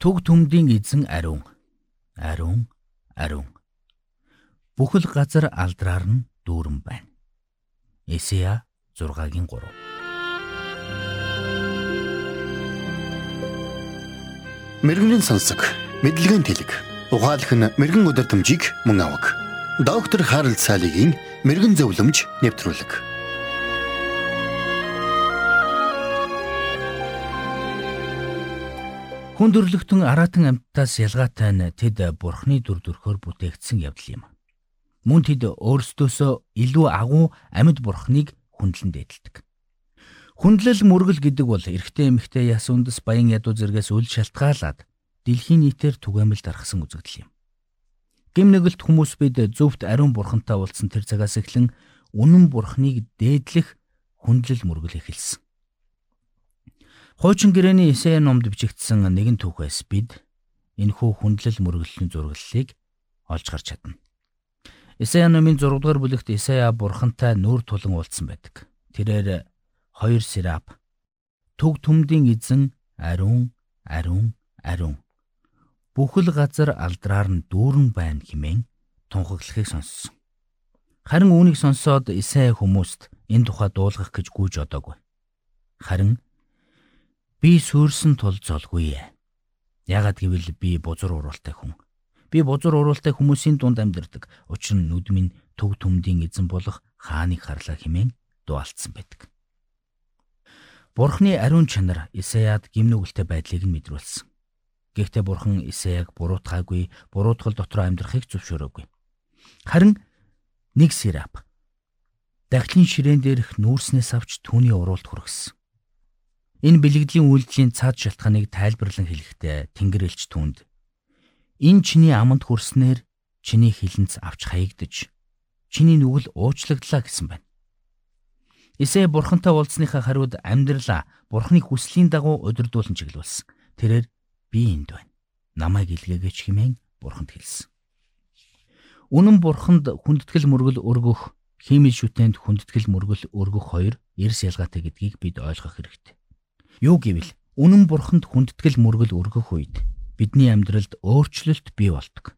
Түг түмдийн эзэн ариун. Ариун, ариун. Бүхэл газар алдраар нь дүүрэн байна. Эсея 6-гийн 3. Мэргэний сонсог, мэдлэгийн тэлэг. Ухаалх нь мэрэгэн өдөр төмжийг мөн авах. Доктор Харалт цаалогийн мэрэгэн зөвлөмж нэвтрүүлэг. Хүн төрлөختөн аратан амьтдаас ялгаатай нь тэд бурхны дүр төрхөөр бүтээгдсэн явдал юм. Мөн тэд өөрсдөөсөө илүү агуу амьд бурхныг хүндлэн дээдэлдэг. Хүндлэл мөргөл гэдэг бол эрэгтэй эмэгтэй яс үндэс баян ядуу зэргээс үл шалтгаалаад дэлхийн нийтээр түгээмэл дарахсан үзэгдэл юм. Гим нэгэлт хүмүүс бид зөвхт ариун бурхантай уулзсан тэр цагаас эхлэн үнэн бурхныг дээдлэх хүндлэл мөргөл эхэлсэн. Хуучин гэрээний Исая номд бичигдсэн нэгэн түүхээс бид энэхүү хүндлэл мөргөлийн зураглалыг олж харж чадна. Исая номын 6 дугаар бүлэгт Исая бурхантай нүүр тулан уулзсан байдаг. Тэрээр хоёр сирап төг төмдийн эзэн ариун ариун ариун бүхэл газар алдраар нь дүүрэн байна хэмээн тунхаглахыг сонссон. Харин үүнийг сонсоод Исая хүмүүст энэ тухай дуулгах гэж гүйж одоогүй. Харин Би сүрсэн тул золгүй. Яагад гэвэл би бузар уруултай хүн. Би бузар уруултай хүмүүсийн дунд амьдардаг. Учир нь нүд минь төг төмдийн эзэн болох хааныг харлаа хэмээн дуалцсан байдаг. Бурхны ариун чанар Исаяд гимнүгэлтэй байдлыг нь мэдрүүлсэн. Гэхдээ бурхан Исаяг буруутгаагүй, буруутгал дотор амьдрахыг зөвшөөрөөгүй. Харин нэг сирап дахлын ширээн дээрх нүүрснээс авч түүний уруулд хүргэсэн. Энэ бэлэгдлийн үйлдэлийн цаад шалтгааныг тайлбарлан хэлэхдээ Тэнгэр элч түнд энэ чиний аманд хүрснээр чиний хилэнц авч хаягдж чиний нүгэл уучлагдлаа гэсэн байна. Эсэ бурхантай уулзсныхаа хариуд амьдралаа бурхны хүслийн дагуу удирдуулан чиглүүлсэн. Тэрээр би энд байна. Намайг илгээгээч хэмээн бурханд хэлсэн. Үнэн бурханд хүндэтгэл мөргөл өргөх, химийн шүтэнд хүндэтгэл мөргөл өргөх хоёр эрс ялгаатай гэдгийг бид ойлгох хэрэгтэй. Юу гэвэл үнэн бурханд хүндэтгэл мөргөл өргөх үед бидний амьдралд өөрчлөлт бий болдог.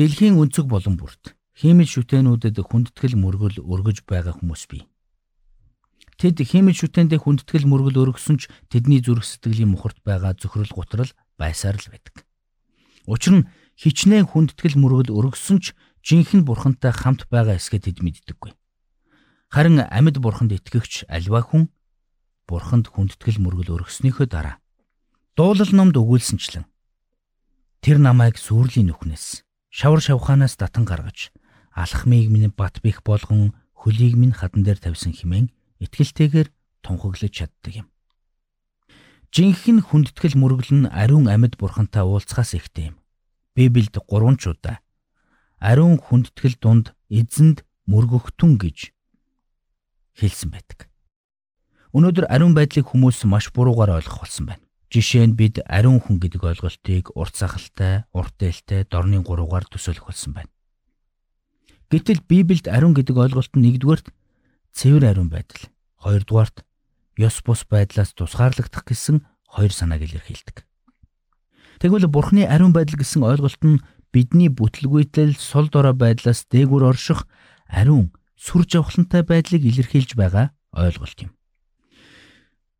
Дэлхийн өнцөг болон бүрт химийн шүтэнүүдэд хүндэтгэл мөргөл өргөж байгаа хүмүүс бий. Тэд химийн шүтэндээ хүндэтгэл мөргөл өргөсөн ч тэдний зүрх сэтгэлийн мухарт байгаа зөвхөрл гутрал байсаар л байдаг. Учир нь хичнээн хүндэтгэл мөргөл өргөсөн ч жинхэнэ бурхантай хамт байгаа эсгээ тэд мэддэггүй. Харин амьд бурханд итгэгч альва хүн бурханд хүндэтгэл мөргөл өргөснийхөө дараа дуулал номд өгүүлсэнчлэн тэр намайг сүрлийн нүхнээс шавар шавханаас татан гаргаж алхмыг минь бат бих болгон хөлийг минь хадан дээр тавьсан химэн итгэлтэйгээр тунхаглаж чаддаг юм. Жинхэнэ хүндэтгэл мөргөл нь ариун амьд бурхантай уулзахаас ихтэй юм. Библиэд гурван ч удаа ариун хүндэтгэл дунд эзэнд мөргөгтүн гэж хэлсэн байдаг. Өнөөдөр ариун байдлыг хүмүүс маш буруугаар ойлгох болсон байна. Жишээ нь бид ариун хүн гэдэг ойлголтыг урт сахалтай, урт ээлтэй, дорны гуруугаар төсөөлөх болсон байна. Гэтэл Библиэд ариун гэдэг ойлголт нь нэгдүгээрт цэвэр ариун байдал, хоёрдугаарт ёс бус байдлаас тусгаарлагдах гэсэн хоёр санааг илэрхийлдэг. Тэгвэл Бурхны ариун байдал гэсэн ойлголт нь бидний бүтлгүйтэл сул дорой байдлаас дээгүр орших ариун сүр жавхлантай байдлыг илэрхийлж байгаа ойлголт юм.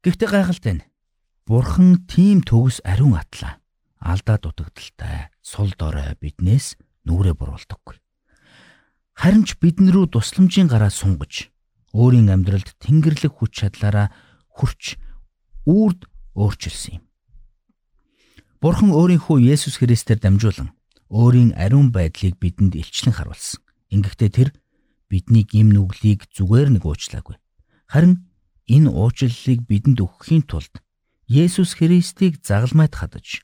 Гэхдээ гайхалтай нь Бурхан тийм төгс ариун атлаа. Алдаа дутагдaltaй сул дорой биднээс нүрэ буруулдаггүй. Харин ч бидэн рүү тусламжийн гараа сунгаж өөрийн амьдралд тэнгэрлэг хүч чадлаараа хүрч үрд өөрчилсөн юм. Бурхан өөрийнхөө Есүс Христээр дамжуулан өөрийн ариун байдлыг бидэнд илчлэн харуулсан. Ингэхдээ тэр бидний гим нүглийг зүгээр нэг уучлаагүй. Харин Энэ уучлалыг бидэнд өгөхийн тулд Есүс Христийг загалмайд хадаж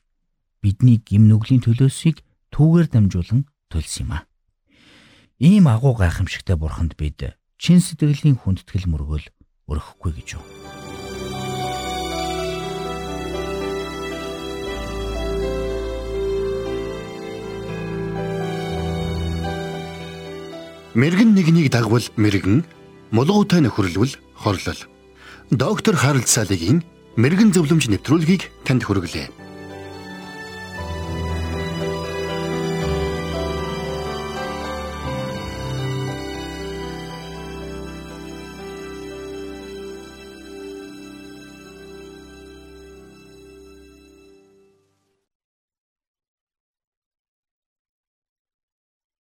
бидний гим нүглийн төлөөсийг түүгээр дамжуулан төлсөн юм а. Ийм агуу гайхамшигтай бурханд бид чин сэтгэлийн хүндэтгэл мөргөл өргөхгүй гэж юу. Мэргэн нэгнийг дагвал мэргэн, мулгуутай нөхөрлөвл хорлол. Доктор Харалт цаалогийн мэрэгэн зөвлөмж нэвтрүүлгийг танд хүргэлээ.